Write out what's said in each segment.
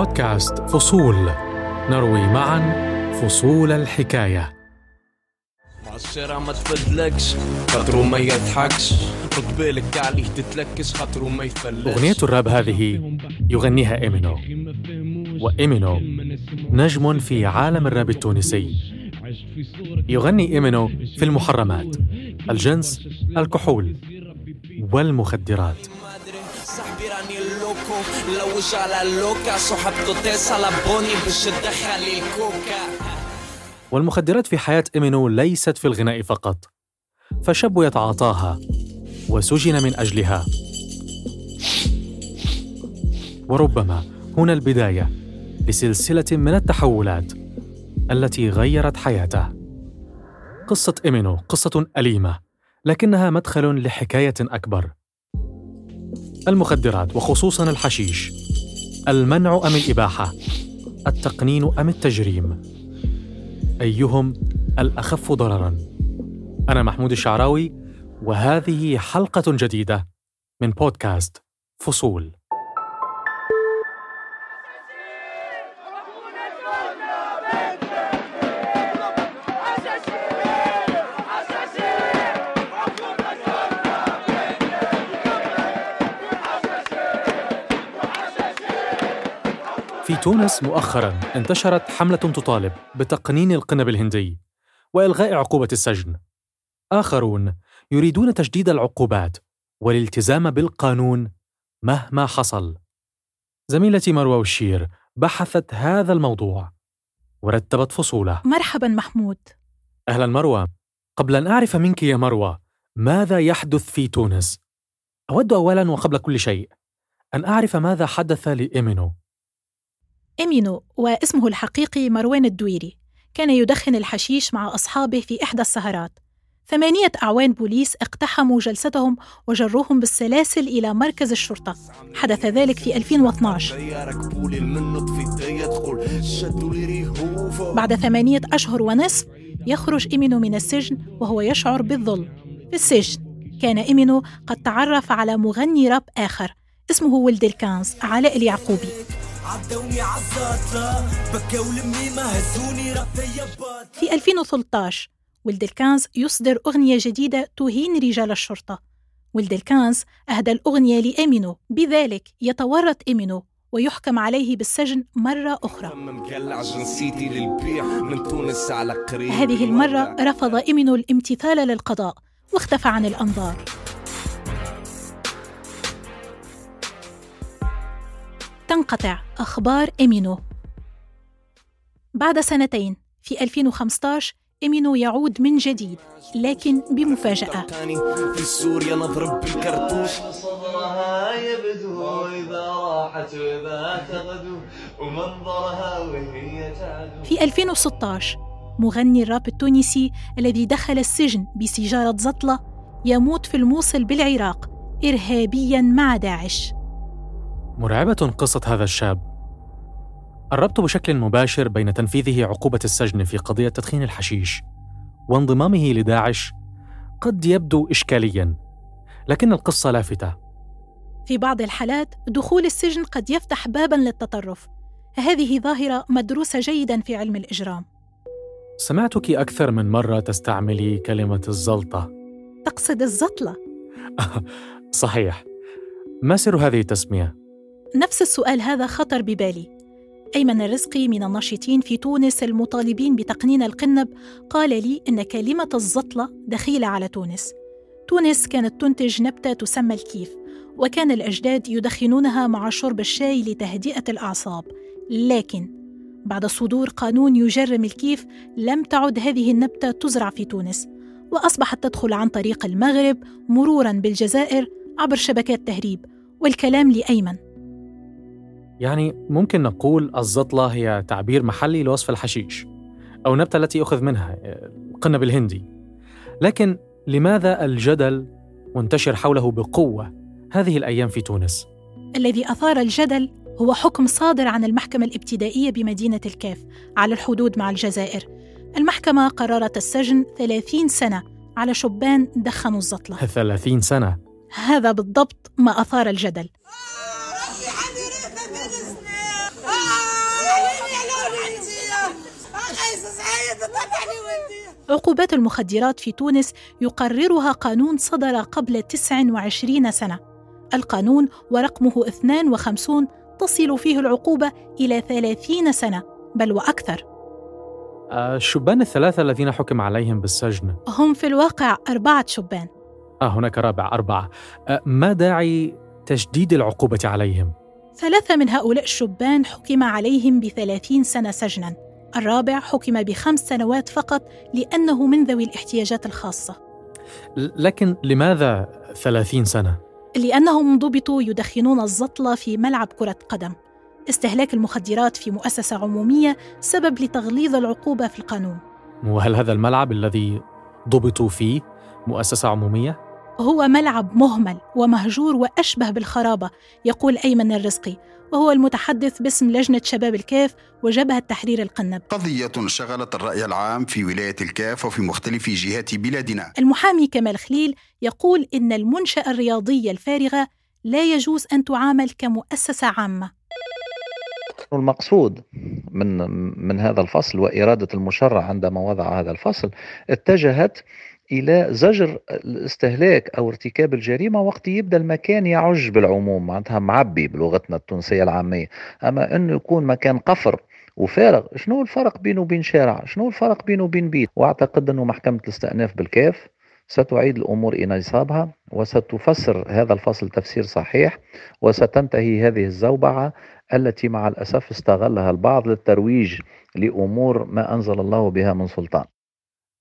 بودكاست فصول. نروي معا فصول الحكاية. الشارع ما تفدلكش خاطرو ما يضحكش. رد بالك عليه تتلكش خاطرو ما يفلكش. أغنية الراب هذه يغنيها إيمينو. وإيمينو نجم في عالم الراب التونسي. يغني إيمينو في المحرمات الجنس الكحول والمخدرات. لوج على اللوكا صحبته تيس على بوني باش تدخل الكوكا. والمخدرات في حياة إيمينو ليست في الغناء فقط فشاب يتعاطاها وسجن من أجلها. وربما هنا البداية لسلسلة من التحولات التي غيرت حياته. قصة إيمينو قصة أليمة لكنها مدخل لحكاية أكبر. المخدرات وخصوصا الحشيش. المنع أم الإباحة؟ التقنين أم التجريم؟ أيهم الأخف ضررا؟ أنا محمود الشعراوي وهذه حلقة جديدة من بودكاست فصول. تونس مؤخرا انتشرت حملة تطالب بتقنين القنب الهندي وإلغاء عقوبة السجن. آخرون يريدون تجديد العقوبات والالتزام بالقانون مهما حصل. زميلتي مروى وشير بحثت هذا الموضوع ورتبت فصوله. مرحبا محمود أهلا مروى. قبل أن أعرف منك يا مروى ماذا يحدث في تونس؟ أود أولا وقبل كل شيء أن أعرف ماذا حدث لإيمينو إمينو واسمه الحقيقي مروان الدويري كان يدخن الحشيش مع أصحابه في إحدى السهرات. ثمانية أعوان بوليس اقتحموا جلستهم وجروهم بالسلاسل إلى مركز الشرطة. حدث ذلك في 2012 بعد ثمانية أشهر ونصف يخرج إيمينو من السجن وهو يشعر بالظلم. في السجن كان إيمينو قد تعرف على مغني راب آخر اسمه ولد الكانز علاء اليعقوبي. عدوني عالزاطلة بكوا لمي ما هزوني في 2013 ولد الكانز يصدر أغنية جديدة تهين رجال الشرطة. ولد الكانز أهدى الأغنية لإيمينو. بذلك يتورط إيمينو ويحكم عليه بالسجن مرة أخرى. هذه المرة رفض إيمينو الامتثال للقضاء واختفى عن الأنظار. تنقطع. أخبار إيمينو. بعد سنتين في 2015 إيمينو يعود من جديد لكن بمفاجأة. في سوريا نضرب بالكرتوش. صدرها يبدو إذا راحت وإذا تغدو ومنظرها وهي تعدو في 2016 مغني الراب التونسي الذي دخل السجن بسيجارة زطلة يموت في الموصل بالعراق إرهابيا مع داعش. مرعبة قصة هذا الشاب. الربط بشكل مباشر بين تنفيذه عقوبة السجن في قضية تدخين الحشيش وانضمامه لداعش قد يبدو إشكاليا، لكن القصة لافتة. في بعض الحالات دخول السجن قد يفتح بابا للتطرف. هذه ظاهرة مدروسة جيدا في علم الإجرام. سمعتك أكثر من مرة تستعملي كلمة الزلطة. تقصد الزطلة. صحيح. ما سر هذه التسمية؟ نفس السؤال هذا خطر ببالي. أيمن الرزقي من الناشطين في تونس المطالبين بتقنين القنب قال لي إن كلمة الزطلة دخيلة على تونس. تونس كانت تنتج نبتة تسمى الكيف وكان الأجداد يدخنونها مع شرب الشاي لتهدئة الأعصاب. لكن بعد صدور قانون يجرم الكيف لم تعد هذه النبتة تزرع في تونس وأصبحت تدخل عن طريق المغرب مرورا بالجزائر عبر شبكات تهريب. والكلام لأيمن. يعني ممكن نقول الزطلة هي تعبير محلي لوصف الحشيش أو النبتة التي أخذ منها القنب الهندي لكن لماذا الجدل منتشر حوله بقوة هذه الأيام في تونس؟ الذي أثار الجدل هو حكم صادر عن المحكمة الإبتدائية بمدينة الكاف على الحدود مع الجزائر. المحكمة قررت السجن 30 سنة على شبان دخنوا الزطلة. 30 سنة. هذا بالضبط ما أثار الجدل. عقوبات المخدرات في تونس يقررها قانون صدر قبل 29 سنة. القانون ورقمه 52 تصل فيه العقوبة إلى 30 سنة بل وأكثر. الشبان الثلاثة الذين حكم عليهم بالسجن. هم في الواقع أربعة شبان. آه هناك رابع أربعة. آه ما داعي تشديد العقوبة عليهم؟ ثلاثة من هؤلاء الشبان حكم عليهم بثلاثين سنة سجناً. الرابع حكم بخمس سنوات فقط لأنه من ذوي الاحتياجات الخاصة لكن لماذا ثلاثين سنة؟ لأنهم ضبطوا يدخنون الزطلة في ملعب كرة قدم استهلاك المخدرات في مؤسسة عمومية سبب لتغليظ العقوبة في القانون وهل هذا الملعب الذي ضبطوا فيه مؤسسة عمومية؟ هو ملعب مهمل ومهجور وأشبه بالخرابة يقول أيمن الرزقي وهو المتحدث باسم لجنة شباب الكاف وجبهة تحرير القنب. قضية شغلت الرأي العام في ولاية الكاف وفي مختلف جهات بلادنا. المحامي كمال خليل يقول إن المنشأة الرياضية الفارغة لا يجوز أن تعامل كمؤسسة عامة. المقصود من من هذا الفصل وإرادة المشرع عندما وضع هذا الفصل اتجهت إلى زجر الاستهلاك أو ارتكاب الجريمة وقت يبدأ المكان يعج بالعموم معناتها معبي بلغتنا التونسية العامية. أما إنه يكون مكان قفر وفارغ شنو الفرق بينه وبين شارع؟ شنو الفرق بينه وبين بيت؟ وأعتقد إنه محكمة الاستئناف بالكاف ستعيد الأمور إلى نصابها وستفسر هذا الفصل تفسير صحيح وستنتهي هذه الزوبعة التي مع الأسف استغلها البعض للترويج لأمور ما أنزل الله بها من سلطان.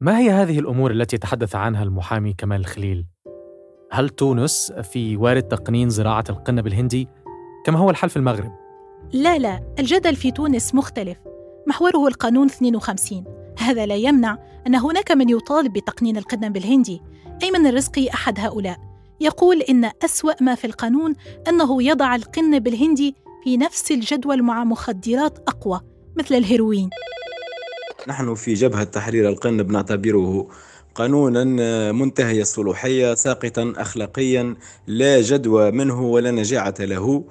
ما هي هذه الأمور التي تحدث عنها المحامي كمال الخليل؟ هل تونس في وارد تقنين زراعة القنب الهندي كما هو الحال في المغرب؟ لا لا، الجدل في تونس مختلف. محوره القانون 52 هذا لا يمنع أن هناك من يطالب بتقنين القنب الهندي أيمن الرزقي أحد هؤلاء يقول إن أسوأ ما في القانون أنه يضع القنب الهندي في نفس الجدول مع مخدرات أقوى مثل الهيروين نحن في جبهة تحرير القنب نعتبره قانونا منتهي الصلوحية ساقطا أخلاقيا لا جدوى منه ولا نجاعة له. آه،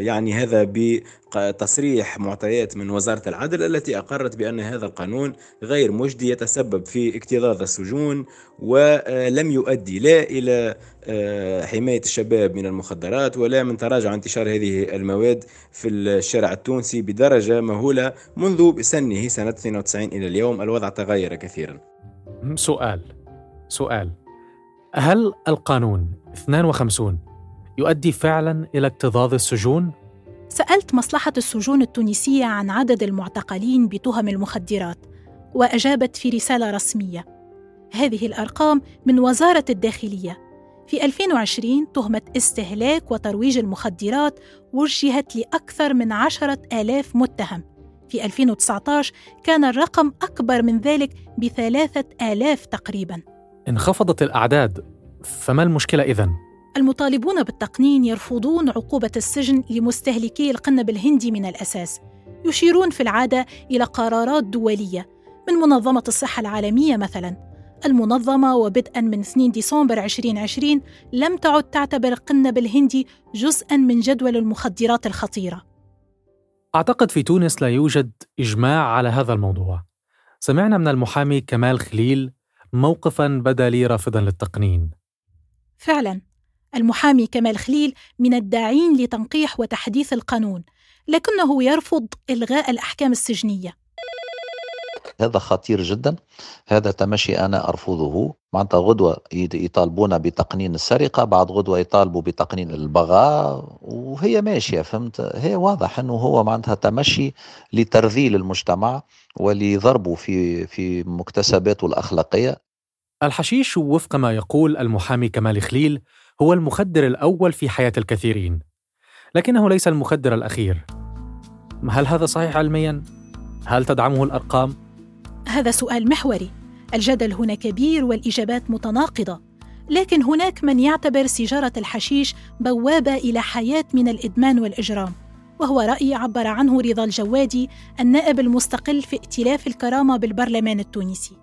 يعني هذا بتصريح معطيات من وزارة العدل التي أقرت بأن هذا القانون غير مجدي يتسبب في اكتظاظ السجون ولم يؤدي لا إلى آه، حماية الشباب من المخدرات ولا من تراجع انتشار هذه المواد في الشارع التونسي بدرجة مهولة منذ سنه سنة 92 إلى اليوم. الوضع تغير كثيرا. سؤال سؤال. هل القانون 52 يؤدي فعلا إلى اكتظاظ السجون؟ سألت مصلحة السجون التونسية عن عدد المعتقلين بتهم المخدرات وأجابت في رسالة رسمية هذه الأرقام من وزارة الداخلية في 2020 تهمة استهلاك وترويج المخدرات وجهت لأكثر من عشرة آلاف متهم في 2019 كان الرقم أكبر من ذلك بثلاثة آلاف تقريباً انخفضت الأعداد فما المشكلة إذن؟ المطالبون بالتقنين يرفضون عقوبة السجن لمستهلكي القنب الهندي من الأساس يشيرون في العادة إلى قرارات دولية من منظمة الصحة العالمية مثلاً. المنظمة وبدءا من 2 ديسمبر 2020 لم تعد تعتبر القنب الهندي جزءا من جدول المخدرات الخطيرة. أعتقد في تونس لا يوجد إجماع على هذا الموضوع. سمعنا من المحامي كمال خليل موقفا بدا لي رافضا للتقنين. فعلا. المحامي كمال خليل من الداعين لتنقيح وتحديث القانون لكنه يرفض إلغاء الأحكام السجنية. هذا خطير جدا. هذا تمشي أنا أرفضه. معناتها غدوة يطالبون بتقنين السرقة بعد غدوة يطالبوا بتقنين البغاء وهي ماشية فهمت؟ هي واضح أنه هو معناتها تمشي لترذيل المجتمع ولضربه في في مكتسباته الأخلاقية. الحشيش وفق ما يقول المحامي كمال خليل هو المخدر الأول في حياة الكثيرين. لكنه ليس المخدر الأخير. هل هذا صحيح علميا؟ هل تدعمه الأرقام؟ هذا سؤال محوري. الجدل هنا كبير والإجابات متناقضة. لكن هناك من يعتبر سيجارة الحشيش بوابة إلى حياة من الإدمان والإجرام. وهو رأي عبر عنه رضا الجوادي النائب المستقل في ائتلاف الكرامة بالبرلمان التونسي.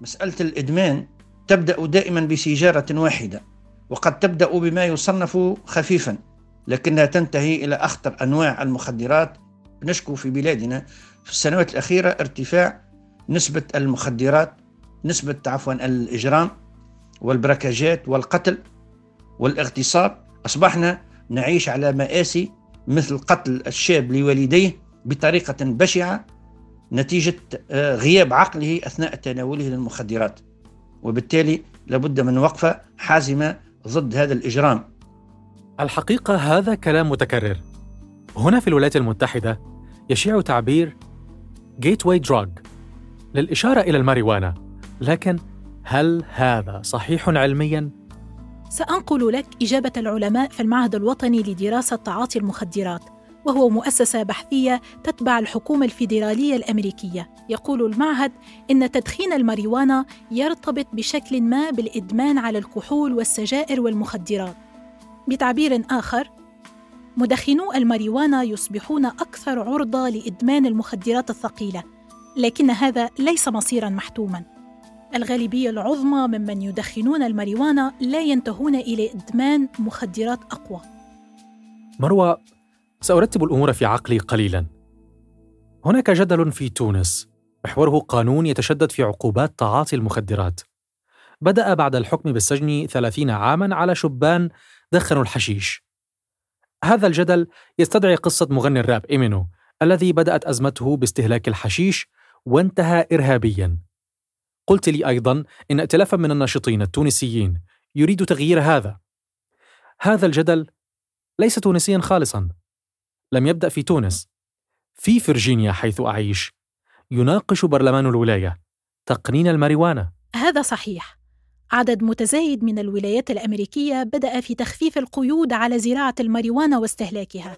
مسألة الإدمان تبدأ دائما بسيجارة واحدة وقد تبدأ بما يصنف خفيفا لكنها تنتهي إلى أخطر أنواع المخدرات. نشكو في بلادنا في السنوات الأخيرة ارتفاع نسبة المخدرات نسبة عفوا الإجرام والبركاجات والقتل والاغتصاب. أصبحنا نعيش على مآسي مثل قتل الشاب لوالديه بطريقة بشعة. نتيجة آه، غياب عقله أثناء تناوله للمخدرات. وبالتالي لابد من وقفة حازمة ضد هذا الإجرام. الحقيقة هذا كلام متكرر. هنا في الولايات المتحدة يشيع تعبير gateway drug للإشارة إلى الماريوانا. لكن هل هذا صحيح علمياً؟ سأنقل لك إجابة العلماء في المعهد الوطني لدراسة تعاطي المخدرات. وهو مؤسسة بحثية تتبع الحكومة الفيدرالية الأمريكية. يقول المعهد إن تدخين الماريوانا يرتبط بشكل ما بالإدمان على الكحول والسجائر والمخدرات. بتعبير آخر مدخنو الماريوانا يصبحون أكثر عرضة لإدمان المخدرات الثقيلة لكن هذا ليس مصيرا محتوما. الغالبية العظمى ممن يدخنون الماريوانا لا ينتهون إلى إدمان مخدرات أقوى. مروى سأرتب الأمور في عقلي قليلا. هناك جدل في تونس محوره قانون يتشدد في عقوبات تعاطي المخدرات. بدأ بعد الحكم بالسجن ثلاثين عاما على شبان دخنوا الحشيش. هذا الجدل يستدعي قصة مغني الراب إيمينو الذي بدأت أزمته باستهلاك الحشيش وانتهى إرهابيا. قلت لي أيضا إن ائتلافا من الناشطين التونسيين يريد تغيير هذا. هذا الجدل ليس تونسيا خالصا. لم يبدأ في تونس في فرجينيا حيث أعيش. يناقش برلمان الولاية تقنين الماريوانا. هذا صحيح. عدد متزايد من الولايات الأمريكية بدأ في تخفيف القيود على زراعة الماريوانا واستهلاكها.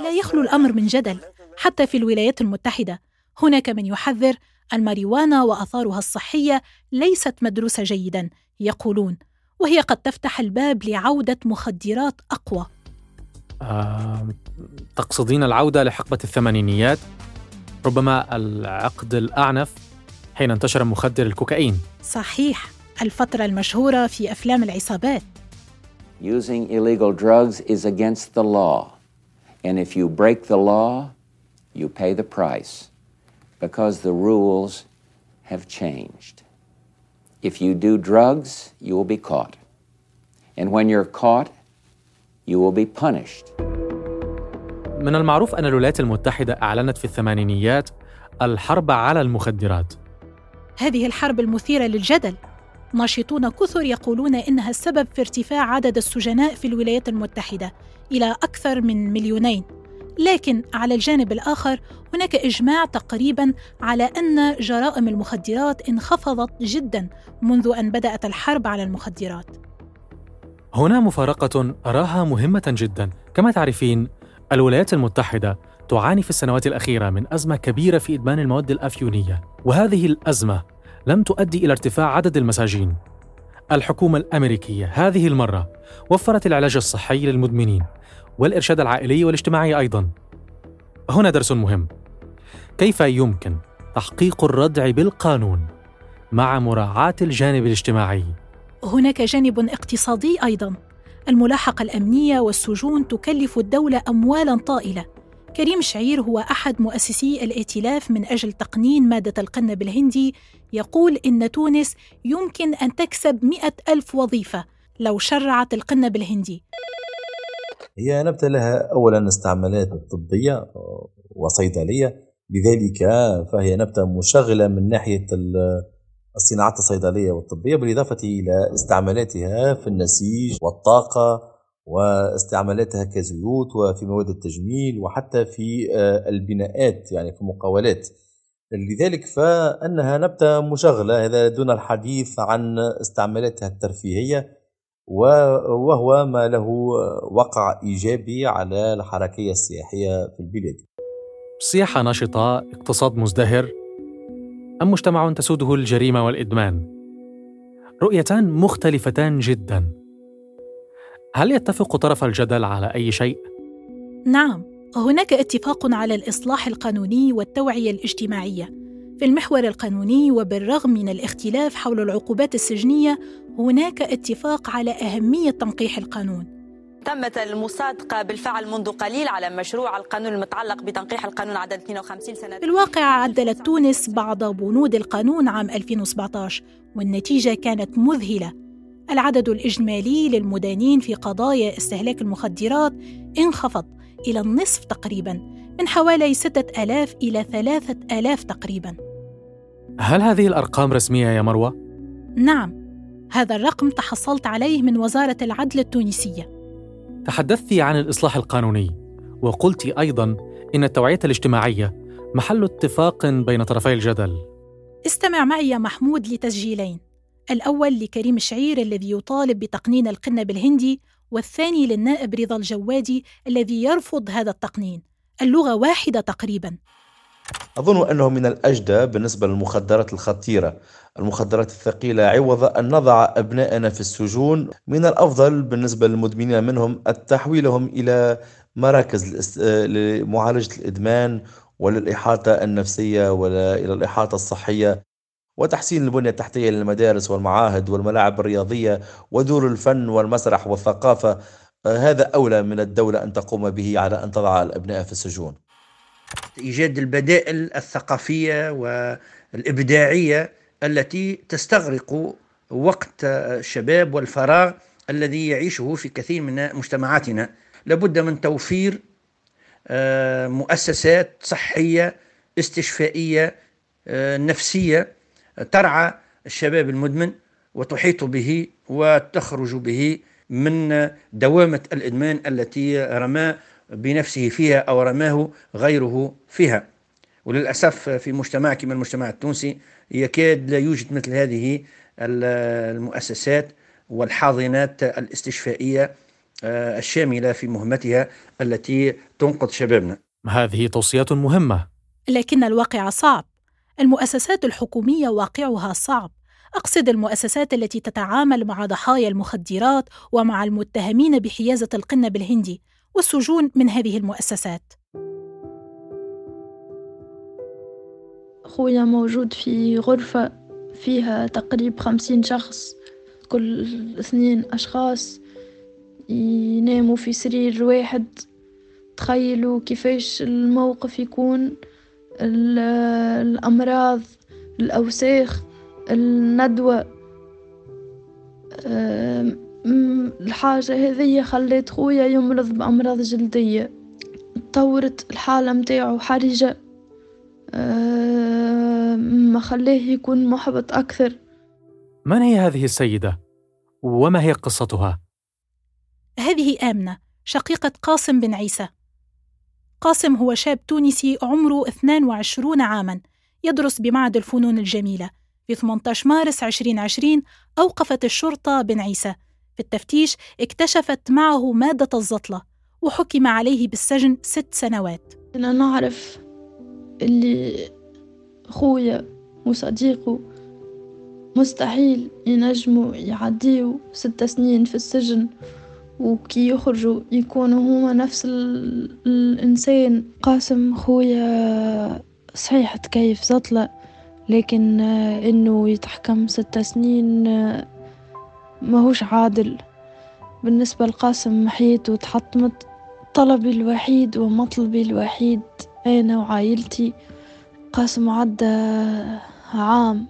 لا يخلو الأمر من جدل. حتى في الولايات المتحدة هناك من يحذر الماريوانا وآثارها الصحية ليست مدروسة جيدا يقولون. وهي قد تفتح الباب لعودة مخدرات أقوى. آه، تقصدين العودة لحقبة الثمانينيات. ربما العقد الأعنف حين انتشر مخدر الكوكايين. صحيح الفترة المشهورة في أفلام العصابات. Using illegal drugs is against the law. And if you break the law, you pay the price. Because the rules have changed. If you do drugs, you will be caught. And when you're caught, you will be punished. من المعروف أن الولايات المتحدة أعلنت في الثمانينيات الحرب على المخدرات هذه الحرب المثيرة للجدل ناشطون كثر يقولون إنها السبب في ارتفاع عدد السجناء في الولايات المتحدة إلى أكثر من مليونين لكن على الجانب الآخر هناك إجماع تقريبا على أن جرائم المخدرات انخفضت جدا منذ أن بدأت الحرب على المخدرات. هنا مفارقة أراها مهمة جدا. كما تعرفين الولايات المتحدة تعاني في السنوات الأخيرة من أزمة كبيرة في إدمان المواد الأفيونية وهذه الأزمة لم تؤدي إلى ارتفاع عدد المساجين. الحكومة الأمريكية هذه المرة وفرت العلاج الصحي للمدمنين والإرشاد العائلي والاجتماعي أيضا. هنا درس مهم. كيف يمكن تحقيق الردع بالقانون مع مراعاة الجانب الاجتماعي؟ هناك جانب اقتصادي أيضا. الملاحقة الأمنية والسجون تكلف الدولة أموالا طائلة. كريم شعير هو أحد مؤسسي الائتلاف من أجل تقنين مادة القنب الهندي يقول إن تونس يمكن أن تكسب مئة ألف وظيفة لو شرعت القنب الهندي. هي نبتة لها أولا استعمالات طبية وصيدلية لذلك فهي نبتة مشغلة من ناحية الصناعات الصيدلية والطبية بالإضافة إلى استعمالاتها في النسيج والطاقة واستعمالاتها كزيوت وفي مواد التجميل وحتى في آه، البناءات يعني في المقاولات لذلك فإنها نبتة مشغلة هذا دون الحديث عن استعمالاتها الترفيهية. وهو ما له وقع إيجابي على الحركية السياحية في البلاد. سياحه نشطة، اقتصاد مزدهر أم مجتمع تسوده الجريمة والإدمان؟ رؤيتان مختلفتان جدا. هل يتفق طرف الجدل على أي شيء؟ نعم، هناك اتفاق على الإصلاح القانوني والتوعية الاجتماعية. في المحور القانوني وبالرغم من الاختلاف حول العقوبات السجنية، هناك اتفاق على أهمية تنقيح القانون. تمت المصادقة بالفعل منذ قليل على مشروع القانون المتعلق بتنقيح القانون عدد 52 سنة في الواقع عدلت تونس بعض بنود القانون عام 2017 والنتيجة كانت مذهلة العدد الإجمالي للمدانين في قضايا استهلاك المخدرات انخفض إلى النصف تقريبا من حوالي 6000 إلى 3000 تقريبا. هل هذه الأرقام رسمية يا مروة؟ نعم هذا الرقم تحصلت عليه من وزارة العدل التونسية. تحدثت عن الإصلاح القانوني وقلت أيضا إن التوعية الاجتماعية محل اتفاق بين طرفي الجدل. استمع معي يا محمود لتسجيلين. الأول لكريم الشعير الذي يطالب بتقنين القنب الهندي والثاني للنائب رضا الجوادي الذي يرفض هذا التقنين. اللغة واحدة تقريبا. أظن أنه من الأجدى بالنسبة للمخدرات الخطيرة. المخدرات الثقيلة عوض أن نضع أبنائنا في السجون. من الأفضل بالنسبة للمدمنين منهم التحويلهم إلى مراكز لمعالجة الإدمان وللإحاطة النفسية وإلى الإحاطة الصحية وتحسين البنية التحتية للمدارس والمعاهد والملاعب الرياضية ودور الفن والمسرح والثقافة. هذا أولى من الدولة أن تقوم به على أن تضع الأبناء في السجون. إيجاد البدائل الثقافية والإبداعية التي تستغرق وقت الشباب والفراغ الذي يعيشه في كثير من مجتمعاتنا. لابد من توفير مؤسسات صحية استشفائية نفسية ترعى الشباب المدمن وتحيط به وتخرج به من دوامة الإدمان التي رماه بنفسه فيها أو رماه غيره فيها. وللأسف في مجتمع كما المجتمع التونسي يكاد لا يوجد مثل هذه المؤسسات والحاضنات الاستشفائية الشاملة في مهمتها التي تنقذ شبابنا. هذه توصيات مهمة. لكن الواقع صعب. المؤسسات الحكومية واقعها صعب. أقصد المؤسسات التي تتعامل مع ضحايا المخدرات ومع المتهمين بحيازة القنب الهندي والسجون من هذه المؤسسات. خويا موجود في غرفة فيها تقريب خمسين شخص كل اثنين أشخاص يناموا في سرير واحد. تخيلوا كيفاش الموقف يكون الأمراض الأوساخ. الندوة الحاجة هذية خلت خويا يمرض بأمراض جلدية تطورت الحالة متاعه حرجة ما خلاه يكون محبط أكثر من هي هذه السيدة؟ وما هي قصتها؟ هذه آمنة شقيقة قاسم بن عيسى قاسم هو شاب تونسي عمره 22 عاماً يدرس بمعهد الفنون الجميلة في 18 مارس 2020 أوقفت الشرطة بن عيسى. في التفتيش اكتشفت معه مادة الزطلة وحكم عليه بالسجن ست سنوات. أنا نعرف اللي خويا وصديقه مستحيل ينجموا يعديوا ست سنين في السجن وكي يخرجوا يكونوا هما نفس الإنسان. قاسم خويا صحيح تكيف زطلة. لكن إنه يتحكم ست سنين ماهوش عادل. بالنسبة لقاسم حياته تحطمت طلبي الوحيد ومطلبي الوحيد أنا وعائلتي. قاسم عدى عام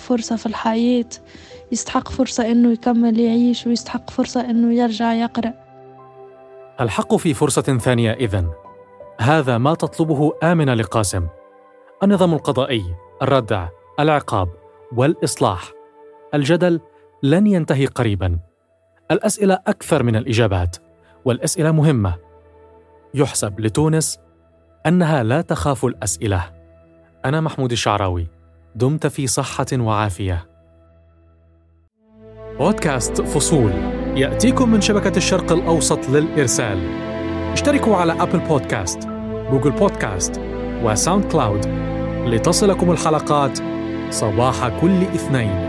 فرصة في الحياة. يستحق فرصة إنه يكمل يعيش ويستحق فرصة إنه يرجع يقرأ. الحق في فرصة ثانية إذن. هذا ما تطلبه آمنة لقاسم. النظام القضائي. الردع العقاب والإصلاح. الجدل لن ينتهي قريبا. الأسئلة أكثر من الإجابات والأسئلة مهمة. يحسب لتونس أنها لا تخاف الأسئلة. أنا محمود الشعراوي دمت في صحة وعافية. بودكاست فصول. يأتيكم من شبكة الشرق الأوسط للإرسال. اشتركوا على أبل بودكاست جوجل بودكاست وساوند كلاود. لتصلكم الحلقات صباح كل اثنين.